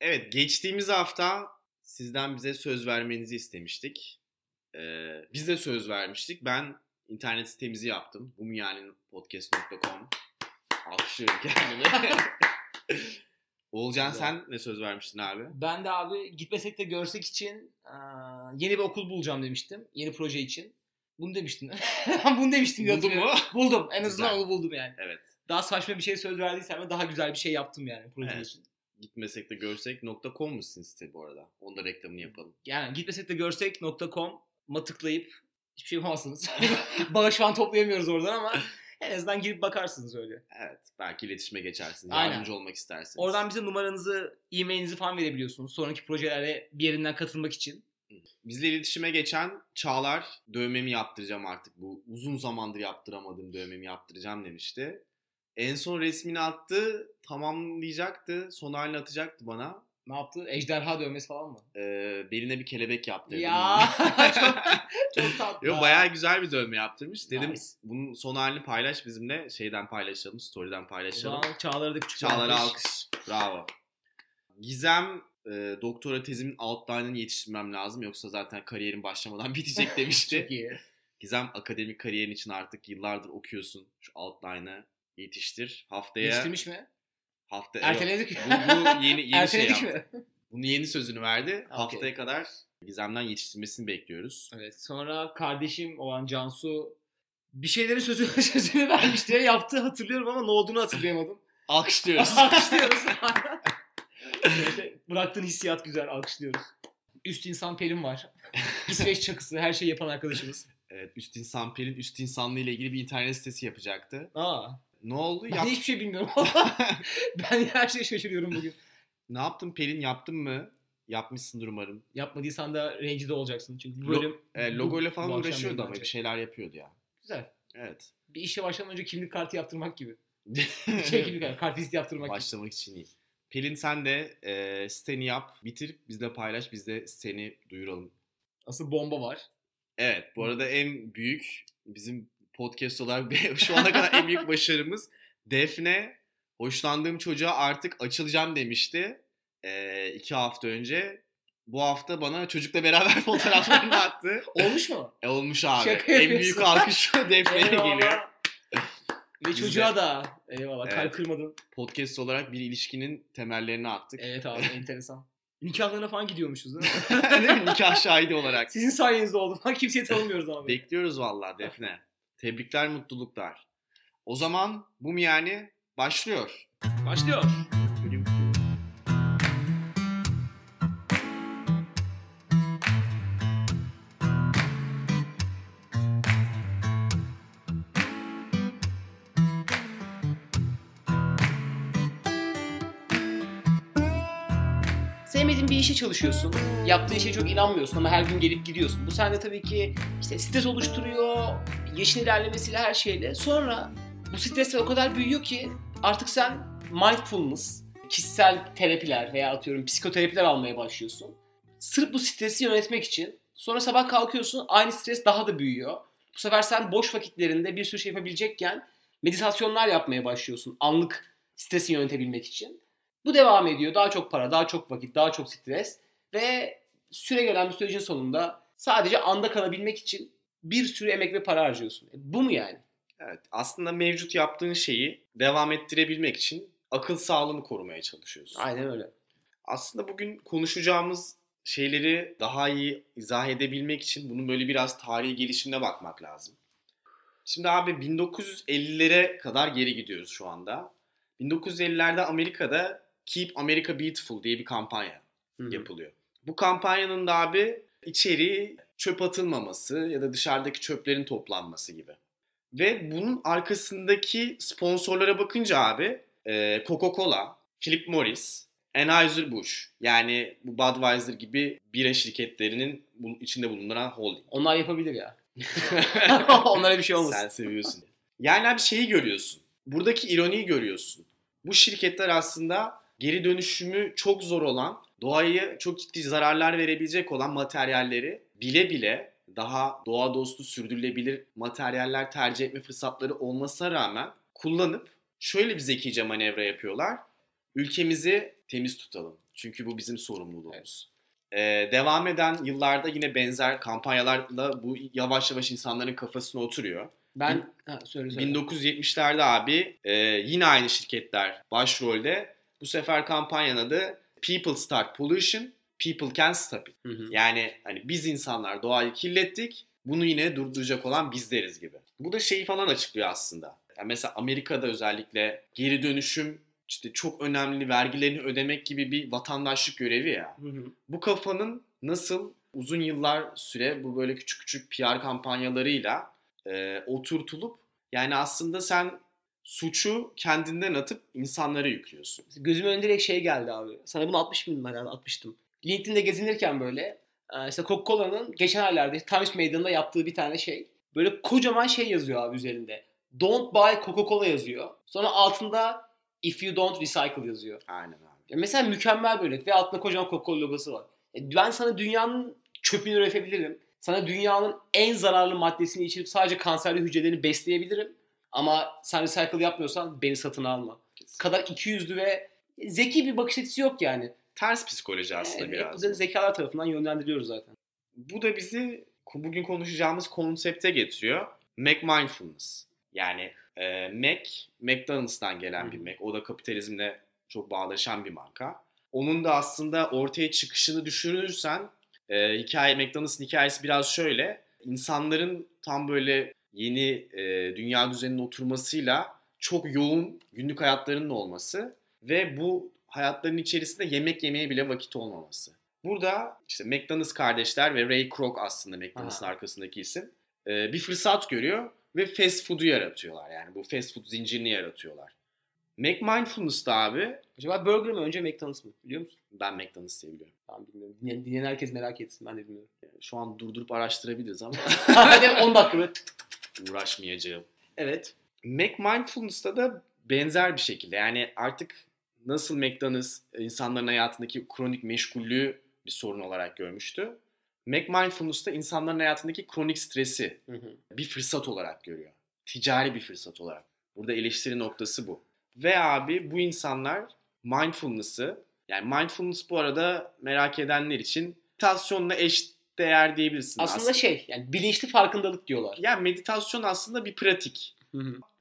Evet geçtiğimiz hafta sizden bize söz vermenizi istemiştik. Ee, biz de söz vermiştik. Ben internet sitemizi yaptım. Bumyaninpodcast.com Alkışlıyorum kendimi. Oğulcan sen ne söz vermiştin abi? Ben de abi gitmesek de görsek için yeni bir okul bulacağım demiştim. Yeni proje için. Bunu demiştim. Bunu demiştim. diye Buldun mu? Buldum. En azından Güzel. onu buldum yani. Evet. Daha saçma bir şey söz verdiysem de daha güzel bir şey yaptım yani proje Evet. için. Gitmesek de görsek.com mu sizin site bu arada? Onu da reklamını yapalım. Yani gitmesek de görsek.com'a tıklayıp hiçbir şey yapamazsınız. Bağış falan toplayamıyoruz oradan ama en azından girip bakarsınız öyle. Evet. Belki iletişime geçersiniz. Aynen. Yardımcı olmak istersiniz. Oradan bize numaranızı, e-mailinizi falan verebiliyorsunuz. Sonraki projelere bir yerinden katılmak için. Bizle iletişime geçen Çağlar dövmemi yaptıracağım artık bu uzun zamandır yaptıramadığım dövmemi yaptıracağım demişti. En son resmini attı tamamlayacaktı son halini atacaktı bana. Ne yaptı? Ejderha dövmesi falan mı? Ee, beline bir kelebek yaptırdım. Ya çok, çok tatlı. Yo bayağı güzel bir dövme yaptırmış. Dedim Nice. bunun son halini paylaş bizimle. Şeyden paylaşalım, story'den paylaşalım. zaman Çağlar'a da küçük Çağlar'a alkış. alkış. Bravo. Gizem e, doktora tezimin outline'ını yetiştirmem lazım yoksa zaten kariyerim başlamadan bitecek demişti. Çok iyi. Gizem akademik kariyerin için artık yıllardır okuyorsun. Şu outline'ı yetiştir. Haftaya Yetiştirmiş mi? hafta Erteledik mi? Bu, bu yeni yeni şey Erteledik yaptı. mi? Bunu yeni sözünü verdi. Okey. Haftaya kadar Gizem'den yetiştirmesini bekliyoruz. Evet. Sonra kardeşim olan Cansu bir şeylerin sözü, sözünü vermiş diye yaptı hatırlıyorum ama ne olduğunu hatırlayamadım. Alkışlıyoruz. Alkışlıyoruz. İşte bıraktığın hissiyat güzel. Alkışlıyoruz. Üst insan Pelin var. İsveç çakısı her şeyi yapan arkadaşımız. evet, Üst İnsan Pelin Üst İnsanlığı ile ilgili bir internet sitesi yapacaktı. Aa. Ne oldu? Ben Yap- hiçbir şey bilmiyorum. ben her şeye şaşırıyorum bugün. ne yaptın Pelin? Yaptın mı? Yapmışsındır umarım. Yapmadıysan da rencide olacaksın. Çünkü bu Lo- bölüm... E, bu- logo ile bu falan akşam uğraşıyordu ama yayınlanacak. bir şeyler yapıyordu ya. Güzel. Evet. Bir işe başlamadan önce kimlik kartı yaptırmak gibi. Şey kimlik kartı, kart izi yaptırmak gibi. Başlamak için iyi. Pelin sen de e, siteni yap, bitir, bizle paylaş, biz de seni duyuralım. Asıl bomba var. Evet, bu arada en büyük bizim podcast olarak şu ana kadar en büyük başarımız Defne hoşlandığım çocuğa artık açılacağım demişti e, iki hafta önce. Bu hafta bana çocukla beraber fotoğraflarını attı. Olmuş mu? E, olmuş abi. Şaka en yapıyorsun. büyük alkış Defne'ye Eyvallah. geliyor. Ve çocuğa da eyvallah Evet. kalp kırmadın. Podcast olarak bir ilişkinin temellerini attık. Evet abi enteresan. Nikahlarına falan gidiyormuşuz değil mi? Değil mi? Nikah şahidi olarak. Sizin sayenizde oldu falan kimseyi tanımıyoruz abi. Bekliyoruz vallahi Defne. Tebrikler, mutluluklar. O zaman bu yani başlıyor. Başlıyor. İşe çalışıyorsun. Yaptığın işe çok inanmıyorsun ama her gün gelip gidiyorsun. Bu sende tabii ki işte stres oluşturuyor, yaşın ilerlemesiyle her şeyle. Sonra bu stresler o kadar büyüyor ki artık sen mindfulness, kişisel terapiler veya atıyorum psikoterapiler almaya başlıyorsun. Sırf bu stresi yönetmek için. Sonra sabah kalkıyorsun aynı stres daha da büyüyor. Bu sefer sen boş vakitlerinde bir sürü şey yapabilecekken meditasyonlar yapmaya başlıyorsun anlık stresi yönetebilmek için. Bu devam ediyor. Daha çok para, daha çok vakit, daha çok stres ve süre gelen bir sürecin sonunda sadece anda kalabilmek için bir sürü emek ve para harcıyorsun. E, bu mu yani? Evet, aslında mevcut yaptığın şeyi devam ettirebilmek için akıl sağlığını korumaya çalışıyorsun. Aynen öyle. Aslında bugün konuşacağımız şeyleri daha iyi izah edebilmek için bunun böyle biraz tarihi gelişimine bakmak lazım. Şimdi abi 1950'lere kadar geri gidiyoruz şu anda. 1950'lerde Amerika'da Keep America Beautiful diye bir kampanya Hı. yapılıyor. Bu kampanyanın da abi içeriği çöp atılmaması ya da dışarıdaki çöplerin toplanması gibi. Ve bunun arkasındaki sponsorlara bakınca abi e, Coca-Cola, Philip Morris, Anheuser-Busch yani bu Budweiser gibi bira şirketlerinin içinde bulunduran holding. Onlar yapabilir ya. Onlara bir şey olmasın. Sen seviyorsun. Yani abi şeyi görüyorsun. Buradaki ironiyi görüyorsun. Bu şirketler aslında geri dönüşümü çok zor olan, doğaya çok ciddi zararlar verebilecek olan materyalleri bile bile daha doğa dostu sürdürülebilir materyaller tercih etme fırsatları olmasına rağmen kullanıp şöyle bir zekice manevra yapıyorlar. Ülkemizi temiz tutalım. Çünkü bu bizim sorumluluğumuz. Ee, devam eden yıllarda yine benzer kampanyalarla bu yavaş yavaş insanların kafasına oturuyor. Ben ha, söyle söyle. 1970'lerde abi e, yine aynı şirketler başrolde. Bu sefer kampanyanın adı People Start Pollution, People Can Stop It. Hı hı. Yani hani biz insanlar doğayı kirlettik, bunu yine durduracak olan bizleriz gibi. Bu da şeyi falan açıklıyor aslında. Yani mesela Amerika'da özellikle geri dönüşüm işte çok önemli vergilerini ödemek gibi bir vatandaşlık görevi ya. Hı hı. Bu kafanın nasıl uzun yıllar süre bu böyle küçük küçük PR kampanyalarıyla e, oturtulup yani aslında sen suçu kendinden atıp insanlara yüklüyorsun. Gözüme önce direkt şey geldi abi. Sana bunu 60 bin herhalde atmıştım. LinkedIn'de gezinirken böyle e, işte Coca-Cola'nın geçen aylarda Times Meydanı'nda yaptığı bir tane şey. Böyle kocaman şey yazıyor abi üzerinde. Don't buy Coca-Cola yazıyor. Sonra altında if you don't recycle yazıyor. Aynen abi. Ya mesela mükemmel böyle ve altında kocaman Coca-Cola logosu var. E, Ben sana dünyanın çöpünü üretebilirim. Sana dünyanın en zararlı maddesini içirip sadece kanserli hücrelerini besleyebilirim. Ama sen recycle yapmıyorsan beni satın alma. kadar ikiyüzlü ve zeki bir bakış açısı yok yani. Ters psikoloji aslında Yani biraz. Bu. zekalar tarafından yönlendiriyoruz zaten. Bu da bizi bugün konuşacağımız konsepte getiriyor. Mac Mindfulness. Yani e, Mac, McDonald's'tan gelen bir Hı. Mac. O da kapitalizmle çok bağdaşan bir marka. Onun da aslında ortaya çıkışını düşünürsen e, hikaye McDonald's'ın hikayesi biraz şöyle. İnsanların tam böyle yeni e, dünya düzeninin oturmasıyla çok yoğun günlük hayatlarının olması ve bu hayatların içerisinde yemek yemeye bile vakit olmaması. Burada işte McDonald's kardeşler ve Ray Kroc aslında McDonald's'ın arkasındaki isim e, bir fırsat görüyor ve fast food'u yaratıyorlar. Yani bu fast food zincirini yaratıyorlar. Mac Mindfulness'ta abi Acaba burger mı önce McDonald's mı? Biliyor musun? ben McDonald's diye biliyorum. Tamam bilmiyorum. Dinleyen, dinleyen herkes merak etsin. Ben de bilmiyorum. Şu an durdurup araştırabiliriz ama Hadi 10 dakika böyle. tık tık. Uğraşmayacağım. Evet. Mac Mindfulness'ta da benzer bir şekilde yani artık nasıl McDonald's insanların hayatındaki kronik meşgullüğü bir sorun olarak görmüştü. Mac Mindfulness'ta insanların hayatındaki kronik stresi Hı hı. bir fırsat olarak görüyor. Ticari bir fırsat olarak. Burada eleştiri noktası bu. Ve abi bu insanlar mindfulness'ı yani mindfulness bu arada merak edenler için meditasyonla eş değer diyebilirsin Aslında şey yani bilinçli farkındalık diyorlar. Yani meditasyon aslında bir pratik.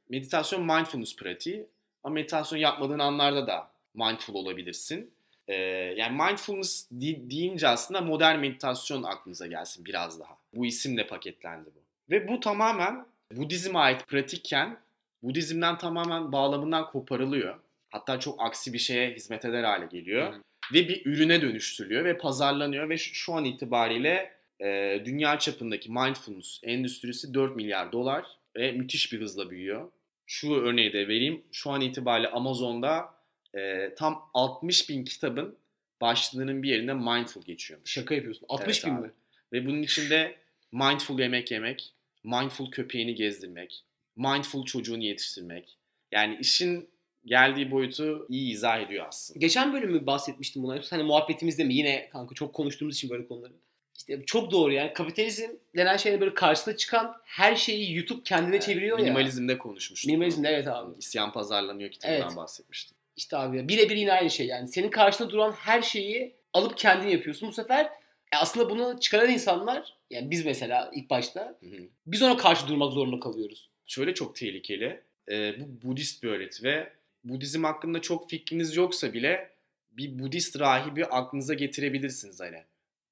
Meditasyon mindfulness pratiği. Ama meditasyon yapmadığın anlarda da mindful olabilirsin. Ee, yani mindfulness de- deyince aslında modern meditasyon aklınıza gelsin biraz daha. Bu isimle paketlendi bu. Ve bu tamamen Budizm'e ait pratikken Budizm'den tamamen bağlamından koparılıyor. Hatta çok aksi bir şeye hizmet eder hale geliyor. Hı hı. Ve bir ürüne dönüştürülüyor ve pazarlanıyor ve şu, an itibariyle e, dünya çapındaki mindfulness endüstrisi 4 milyar dolar ve müthiş bir hızla büyüyor. Şu örneği de vereyim. Şu an itibariyle Amazon'da e, tam 60 bin kitabın başlığının bir yerinde mindful geçiyormuş. Şaka yapıyorsun. 60 Evet bin abi. mi? Ve bunun içinde mindful yemek yemek, mindful köpeğini gezdirmek, mindful çocuğunu yetiştirmek. Yani işin geldiği boyutu iyi izah ediyor aslında. Geçen bölümü bahsetmiştim buna. Hani muhabbetimizde mi? Yine kanka çok konuştuğumuz için böyle konuları. İşte çok doğru yani kapitalizm denen şeyle böyle karşısına çıkan her şeyi YouTube kendine çeviriyor ya. Minimalizmde konuşmuştuk. Minimalizmde evet abi. İsyan pazarlanıyor kitabından Evet. bahsetmiştim. İşte abi birebir yine aynı şey yani. Senin karşında duran her şeyi alıp kendin yapıyorsun. Bu sefer e, aslında bunu çıkaran insanlar yani biz mesela ilk başta Hı hı. biz ona karşı durmak zorunda kalıyoruz. Şöyle çok tehlikeli. Ee, bu Budist bir öğreti ve Budizm hakkında çok fikriniz yoksa bile bir Budist rahibi aklınıza getirebilirsiniz hani.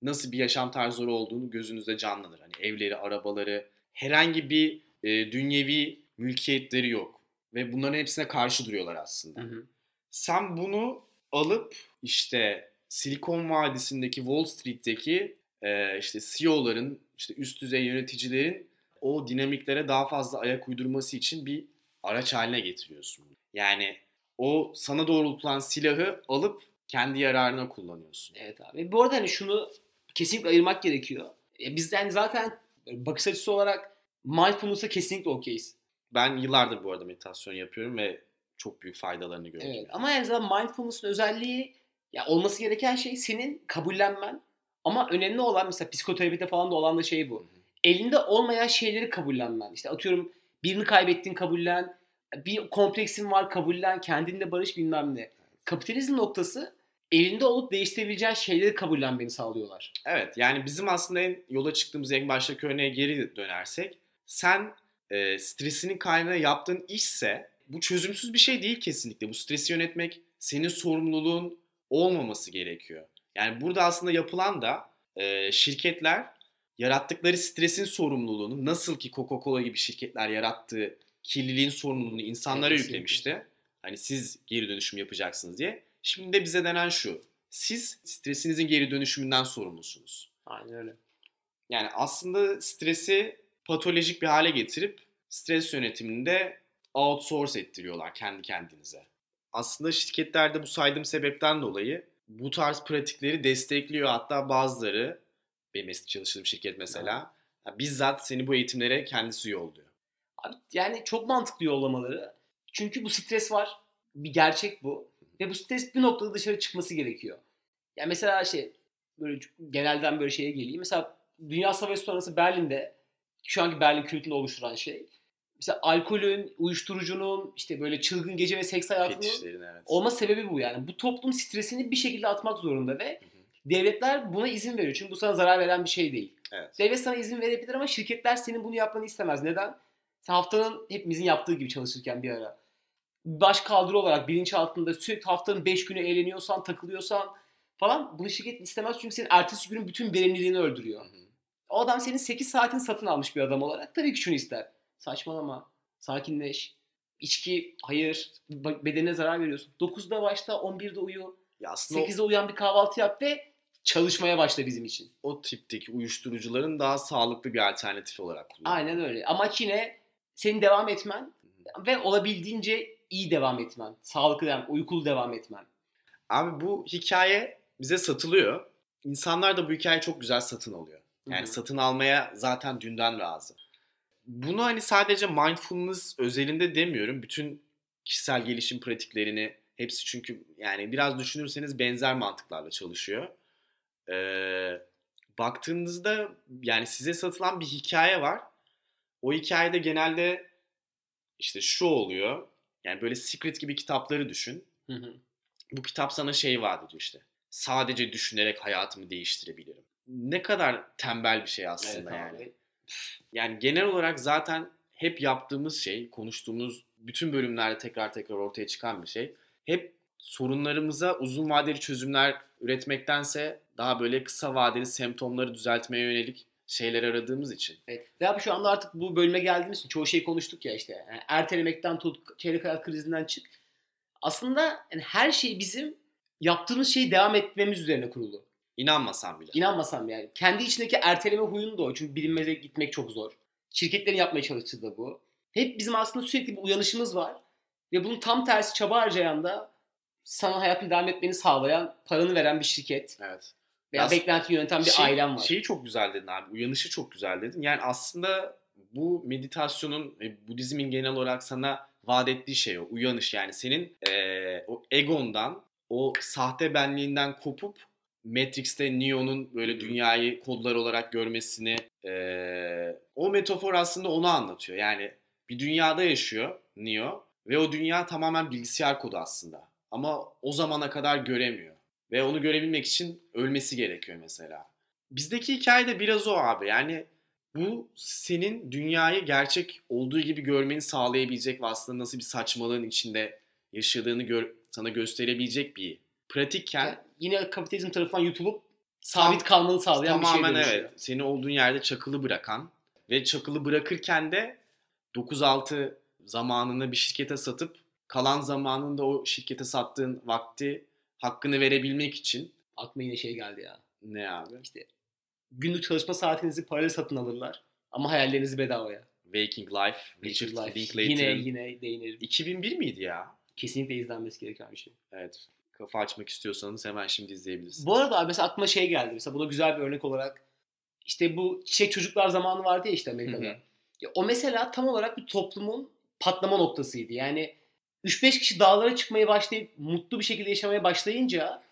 Nasıl bir yaşam tarzları olduğunu gözünüzde canlanır. Hani evleri, arabaları, herhangi bir e, dünyevi mülkiyetleri yok. Ve bunların hepsine karşı duruyorlar aslında. Sen bunu alıp işte Silikon Vadisi'ndeki Wall Street'teki e, işte CEO'ların, işte üst düzey yöneticilerin o dinamiklere daha fazla ayak uydurması için bir araç haline getiriyorsun. Yani o sana doğrultulan silahı alıp kendi yararına kullanıyorsun. Evet abi. Bu arada hani şunu kesinlikle ayırmak gerekiyor. E, bizden zaten bakış açısı olarak mindfulness'a kesinlikle okeyiz. Ben yıllardır bu arada meditasyon yapıyorum ve çok büyük faydalarını gördüm. Evet. Ama aynı zamanda mindfulness'ın özelliği ya olması gereken şey senin kabullenmen. Ama önemli olan mesela psikoterapide falan da olan da şey bu. Elinde olmayan şeyleri kabullenmen. İşte atıyorum birini kaybettin kabullen. Bir kompleksin var kabullen. Kendinle barış bilmem ne. Kapitalizm noktası elinde olup değiştirebileceğin şeyleri kabullenmeni sağlıyorlar. Evet yani bizim aslında en yola çıktığımız en baştaki örneğe geri dönersek sen e, stresinin kaynağı yaptığın işse bu çözümsüz bir şey değil kesinlikle. Bu stresi yönetmek senin sorumluluğun olmaması gerekiyor. Yani burada aslında yapılan da e, şirketler yarattıkları stresin sorumluluğunu nasıl ki Coca-Cola gibi şirketler yarattığı kirliliğin sorumluluğunu insanlara Evet, yüklemişti. Hani siz geri dönüşüm yapacaksınız diye. Şimdi de bize denen şu. Siz stresinizin geri dönüşümünden sorumlusunuz. Aynen öyle. Yani aslında stresi patolojik bir hale getirip stres yönetiminde outsource ettiriyorlar kendi kendinize. Aslında şirketlerde bu saydığım sebepten dolayı bu tarz pratikleri destekliyor. Hatta bazıları, benim çalıştığım şirket mesela, ya bizzat seni bu eğitimlere kendisi yolluyor. Yani çok mantıklı yollamaları. Çünkü bu stres var. Bir gerçek bu. Ve bu stres bir noktada dışarı çıkması gerekiyor. Yani mesela şey böyle genelden böyle şeye geleyim. Mesela Dünya Savaşı sonrası Berlin'de şu anki Berlin kültürünü oluşturan şey. Mesela alkolün, uyuşturucunun, işte böyle çılgın gece ve seks hayatının evet. olma sebebi bu yani. Bu toplum stresini bir şekilde atmak zorunda ve Hı hı. devletler buna izin veriyor. Çünkü bu sana zarar veren bir şey değil. Evet. Devlet sana izin verebilir ama şirketler senin bunu yapmanı istemez. Neden? Sen haftanın hepimizin yaptığı gibi çalışırken bir ara. Baş kaldırı olarak bilinç altında sürekli haftanın 5 günü eğleniyorsan, takılıyorsan falan bunu şirket istemez çünkü senin ertesi günün bütün verimliliğini öldürüyor. Hı. O adam senin 8 saatini satın almış bir adam olarak tabii ki şunu ister. Saçmalama, sakinleş, içki, hayır, bedenine zarar veriyorsun. 9'da başla, 11'de uyu, Ya aslında o- 8'de uyan bir kahvaltı yap ve çalışmaya başla bizim için. o, tipteki uyuşturucuların daha sağlıklı bir alternatif olarak kullanılıyor. Aynen öyle. Amaç yine senin devam etmen ve olabildiğince iyi devam etmen. Sağlıklı devam, uykulu devam etmen. Abi bu hikaye bize satılıyor. İnsanlar da bu hikayeyi çok güzel satın alıyor. Yani Hı hı. satın almaya zaten dünden razı. Bunu hani sadece mindfulness özelinde demiyorum. Bütün kişisel gelişim pratiklerini hepsi çünkü yani biraz düşünürseniz benzer mantıklarla çalışıyor. Ee, baktığınızda yani size satılan bir hikaye var. O hikayede genelde işte şu oluyor. Yani böyle Secret gibi kitapları düşün Hı hı. bu kitap sana şey vaat ediyor işte. Sadece düşünerek hayatımı değiştirebilirim. Ne kadar tembel bir şey aslında Evet yani. abi. Yani genel olarak zaten hep yaptığımız şey, konuştuğumuz bütün bölümlerde tekrar tekrar ortaya çıkan bir şey. Hep sorunlarımıza uzun vadeli çözümler üretmektense daha böyle kısa vadeli semptomları düzeltmeye yönelik şeyler aradığımız için. Evet. Ve abi şu anda artık bu bölüme geldiğimiz için çoğu şeyi konuştuk ya işte. Yani ertelemekten tut, çeyrek hayat krizinden çık. Aslında yani her şey bizim yaptığımız şeyi devam etmemiz üzerine kurulu. İnanmasam bile. İnanmasam yani. Kendi içindeki erteleme huyunu da o. Çünkü bilinmeze gitmek çok zor. Şirketlerin yapmaya çalıştığı da bu. Hep bizim aslında sürekli bir uyanışımız var. Ve bunun tam tersi çaba harcayan da sana hayatını devam etmeni sağlayan, paranı veren bir şirket. Evet. Veya Ya- beklenti yöneten bir Şey- ailen var. Şeyi çok güzel dedin abi. Uyanışı çok güzel dedin. Yani aslında bu meditasyonun ve Budizmin genel olarak sana vaat ettiği şey o. Uyanış yani senin eee, o egondan, o sahte benliğinden kopup Matrix'te Neo'nun böyle dünyayı kodlar olarak görmesini eee, o metafor aslında onu anlatıyor. Yani bir dünyada yaşıyor Neo ve o dünya tamamen bilgisayar kodu aslında. Ama o zamana kadar göremiyor. Ve onu görebilmek için ölmesi gerekiyor mesela. Bizdeki hikaye de biraz o abi. Yani bu senin dünyayı gerçek olduğu gibi görmeni sağlayabilecek ve aslında nasıl bir saçmalığın içinde yaşadığını gör, sana gösterebilecek bir pratikken Yani yine kapitalizm tarafından yutulup sabit kalmanı sağlayan bir tamamen şey dönüşüyor. evet seni olduğun yerde çakılı bırakan ve çakılı bırakırken de 9-6 zamanını bir şirkete satıp kalan zamanında o şirkete sattığın vakti hakkını verebilmek için Aklıma yine şey geldi ya. ne abi? İşte günlük çalışma saatinizi parayla satın alırlar. Ama hayallerinizi bedavaya. Waking Life, Richard Life. Linklater'ın Yine yine değinelim. 2001 miydi ya? Kesinlikle izlenmesi gereken bir şey. Evet. Kafa açmak istiyorsanız hemen şimdi izleyebilirsiniz. Bu arada abi mesela aklıma şey geldi. Mesela buna güzel bir örnek olarak işte bu çiçek çocuklar zamanı vardı ya işte Amerika'da. Hı hı. Ya o mesela tam olarak bir toplumun patlama noktasıydı. Yani 3-5 kişi dağlara çıkmaya başlayıp mutlu bir şekilde yaşamaya başlayınca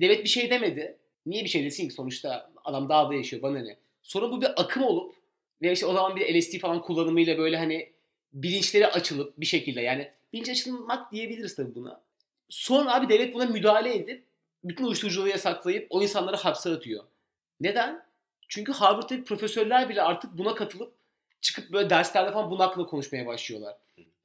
devlet bir şey demedi. Niye bir şey desin ki sonuçta adam dağda yaşıyor bana ne. Sonra bu bir akım olup ve işte o zaman bir LSD falan kullanımıyla böyle hani bilinçleri açılıp bir şekilde yani bilinç açılmak diyebiliriz tabii buna. Sonra abi devlet buna müdahale edip bütün uyuşturuculuğu yasaklayıp o insanları hapse atıyor. Neden? Çünkü Harvard'daki profesörler bile artık buna katılıp çıkıp böyle derslerde falan bunun hakkında konuşmaya başlıyorlar.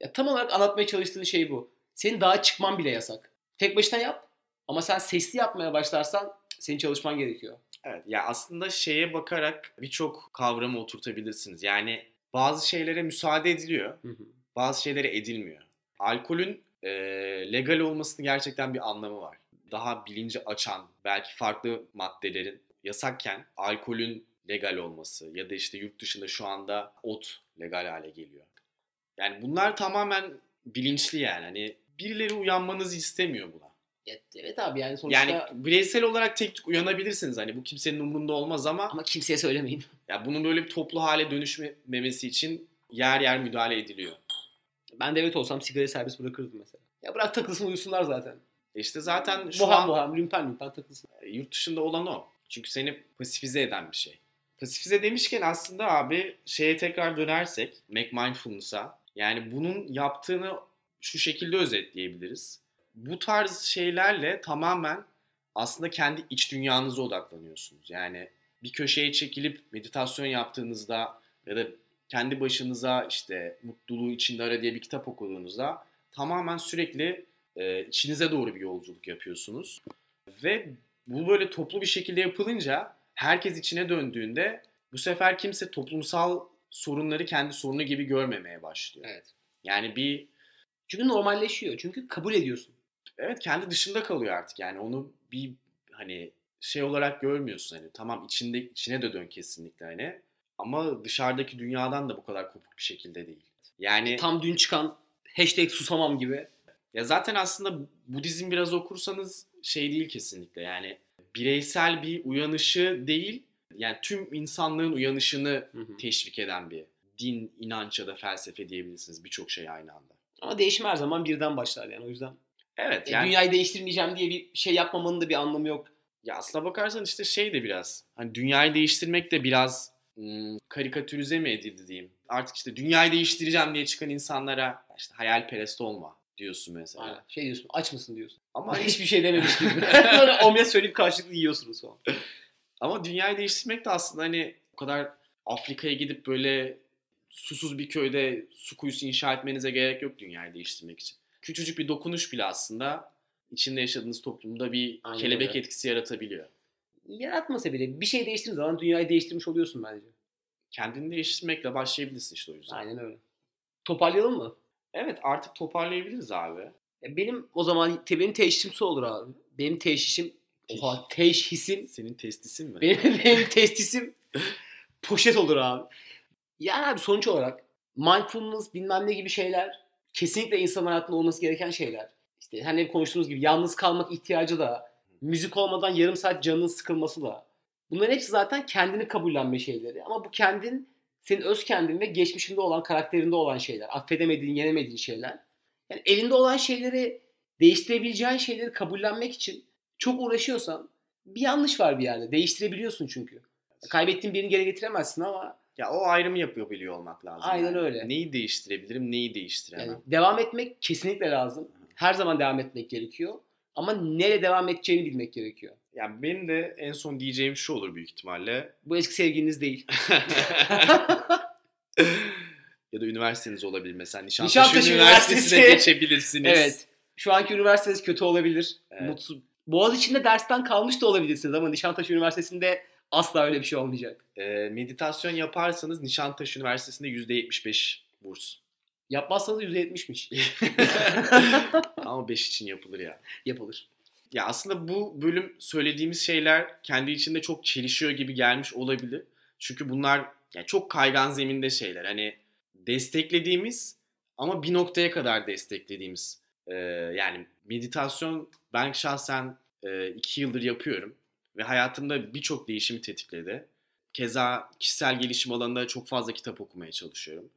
Ya tam olarak anlatmaya çalıştığı şey bu. Senin daha çıkman bile yasak. Tek başına yap ama sen sesli yapmaya başlarsan senin çalışman gerekiyor. Evet ya aslında şeye bakarak birçok kavramı oturtabilirsiniz. Yani bazı şeylere müsaade ediliyor, Hı hı. bazı şeylere edilmiyor. Alkolün e, legal olmasının gerçekten bir anlamı var. Daha bilinci açan, belki farklı maddelerin yasakken alkolün legal olması ya da işte yurt dışında şu anda ot legal hale geliyor. Yani bunlar tamamen bilinçli yani. Hani birileri uyanmanızı istemiyor buna. Evet abi yani sonuçta Yani bireysel olarak tek tük uyanabilirsiniz. Hani bu kimsenin umurunda olmaz ama ama kimseye söylemeyin. ya bunun böyle bir toplu hale dönüşmemesi için yer yer müdahale ediliyor. Ben devlet olsam sigara serbest bırakırdım mesela. Ya bırak takılsın uyusunlar zaten. E İşte zaten şu Boham an boham, lümpen lümpen takılsın. e, yurt dışında olan o. Çünkü seni pasifize eden bir şey. Pasifize demişken aslında abi şeye tekrar dönersek, Mac Mindfulness'a. Yani bunun yaptığını şu şekilde özetleyebiliriz. Bu tarz şeylerle tamamen aslında kendi iç dünyanıza odaklanıyorsunuz. Yani bir köşeye çekilip meditasyon yaptığınızda ya da kendi başınıza işte mutluluğu içinde ara diye bir kitap okuduğunuzda tamamen sürekli e, içinize doğru bir yolculuk yapıyorsunuz. Ve bu böyle toplu bir şekilde yapılınca herkes içine döndüğünde bu sefer kimse toplumsal sorunları kendi sorunu gibi görmemeye başlıyor. Evet. Yani bir Çünkü normalleşiyor. Çünkü kabul ediyorsun. evet kendi dışında kalıyor artık. Yani onu bir hani şey olarak görmüyorsun hani tamam içinde içine de dön kesinlikle hani ama dışarıdaki dünyadan da bu kadar kopuk bir şekilde değil. Yani Tam dün çıkan hashtag susamam gibi. Ya zaten aslında Budizm biraz okursanız şey değil kesinlikle yani bireysel bir uyanışı değil yani tüm insanlığın uyanışını Hı hı. teşvik eden bir din, inanç ya da felsefe diyebilirsiniz birçok şey aynı anda. Ama değişim her zaman birden başlar yani o yüzden. Evet E, yani Dünyayı değiştirmeyeceğim diye bir şey yapmamanın da bir anlamı yok. ya aslına bakarsan işte şey de biraz hani dünyayı değiştirmek de biraz hmm, karikatürize mi edildi diyeyim. Artık işte dünyayı değiştireceğim diye çıkan insanlara işte hayalperest olma diyorsun mesela. Aynen. Şey diyorsun aç mısın diyorsun. Ama Ama hiçbir şey dememiş gibi. Böyle omlet söyleyip karşılıklı yiyorsunuz falan. Ama dünyayı değiştirmek de aslında hani o kadar Afrika'ya gidip böyle susuz bir köyde su kuyusu inşa etmenize gerek yok dünyayı değiştirmek için. Küçücük bir dokunuş bile aslında içinde yaşadığınız toplumda bir Aynen kelebek öyle. etkisi yaratabiliyor. Yaratmasa bile bir şey değiştirdiğin zaman dünyayı değiştirmiş oluyorsun bence. Kendini değiştirmekle başlayabilirsin işte o yüzden. Aynen öyle. Toparlayalım mı? Evet artık toparlayabiliriz abi. Ya benim o zaman te- benim teşhisim olur abi. Benim teşhisim oha teşhisim Senin testisin mi? benim, benim testisim poşet olur abi. Yani abi sonuç olarak mindfulness bilmem ne gibi şeyler kesinlikle insan hayatında olması gereken şeyler. İşte hani hep konuştuğumuz gibi yalnız kalmak ihtiyacı da müzik olmadan yarım saat canının sıkılması da. Bunların hepsi zaten kendini kabullenme şeyleri. Ama bu kendin senin öz kendin ve geçmişinde olan karakterinde olan şeyler. Affedemediğin, yenemediğin şeyler. Yani elinde olan şeyleri değiştirebileceğin şeyleri kabullenmek için çok uğraşıyorsan bir yanlış var bir yerde. Değiştirebiliyorsun çünkü. Kaybettiğin birini geri getiremezsin ama Ya o ayrımı yapabiliyor olmak lazım. Aynen yani. öyle. Neyi değiştirebilirim, neyi değiştiremem. yani devam etmek kesinlikle lazım. Her zaman devam etmek gerekiyor. Ama nereye devam edeceğini bilmek gerekiyor. Yani benim de en son diyeceğim şu olur büyük ihtimalle. Bu eski sevgiliniz değil. ya da üniversiteniz olabilir mesela Nişantaşı, Nişantaşı Üniversitesi'ne Üniversitesi. geçebilirsiniz. evet. Şu anki üniversiteniz kötü olabilir. Evet. Mutsuz. Boğaz içinde dersten kalmış da olabilirsiniz ama Nişantaşı Üniversitesi'nde asla öyle bir şey olmayacak. Ee, meditasyon yaparsanız Nişantaşı Üniversitesi'nde %75 burs. Yapmazsanız %70'miş. Ama 5 için yapılır ya. Yapılır. Ya aslında bu bölüm söylediğimiz şeyler kendi içinde çok çelişiyor gibi gelmiş olabilir. Çünkü bunlar yani çok kaygan zeminde şeyler. Hani desteklediğimiz ama bir noktaya kadar desteklediğimiz. Ee, yani meditasyon ben şahsen e, iki yıldır yapıyorum. Ve hayatımda birçok değişimi tetikledi. Keza kişisel gelişim alanında çok fazla kitap okumaya çalışıyorum.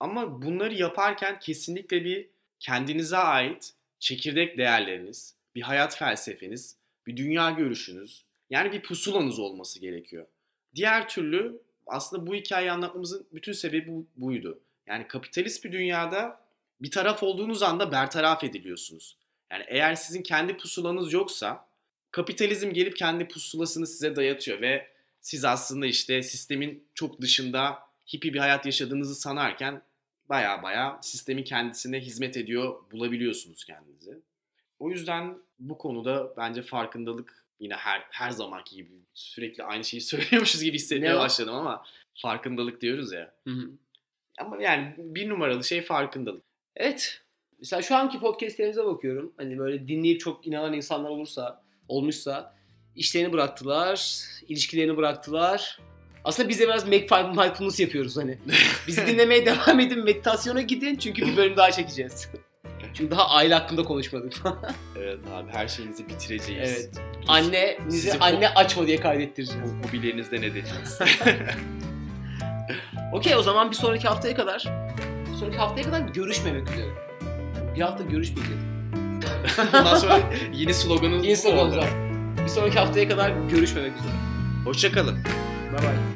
Ama bunları yaparken kesinlikle bir kendinize ait çekirdek değerleriniz, bir hayat felsefeniz, bir dünya görüşünüz, yani bir pusulanız olması gerekiyor. Diğer türlü aslında bu hikayeyi anlatmamızın bütün sebebi bu- buydu. Yani kapitalist bir dünyada bir taraf olduğunuz anda bertaraf ediliyorsunuz. Yani eğer sizin kendi pusulanız yoksa kapitalizm gelip kendi pusulasını size dayatıyor ve siz aslında işte sistemin çok dışında hippie bir hayat yaşadığınızı sanarken baya baya sistemin kendisine hizmet ediyor bulabiliyorsunuz kendinizi. O yüzden bu konuda bence farkındalık yine her her zamanki gibi sürekli aynı şeyi söylüyormuşuz gibi hissetmeye başladım ama farkındalık diyoruz ya. Ama yani bir numaralı şey farkındalık. Evet. Mesela şu anki podcastlerimize bakıyorum. Hani böyle dinleyip çok inanan insanlar olursa, olmuşsa işlerini bıraktılar, ilişkilerini bıraktılar. Aslında biz de biraz make mindfulness yapıyoruz hani. Bizi dinlemeye devam edin, meditasyona gidin çünkü bir bölüm daha çekeceğiz. çünkü daha aile hakkında konuşmadık. Evet abi her şeyinizi bitireceğiz. evet. Anne, Sizi anne açma diye kaydettireceğiz. Bu hobilerinizden edeceğiz. Okey o zaman bir sonraki haftaya kadar sonraki haftaya kadar görüşmemek üzere. Bir hafta görüşmeyeceğiz. Bundan sonra yeni sloganımız bu Instagram'da. oldu. Bir sonraki haftaya kadar görüşmemek üzere. Hoşçakalın. Bye bye.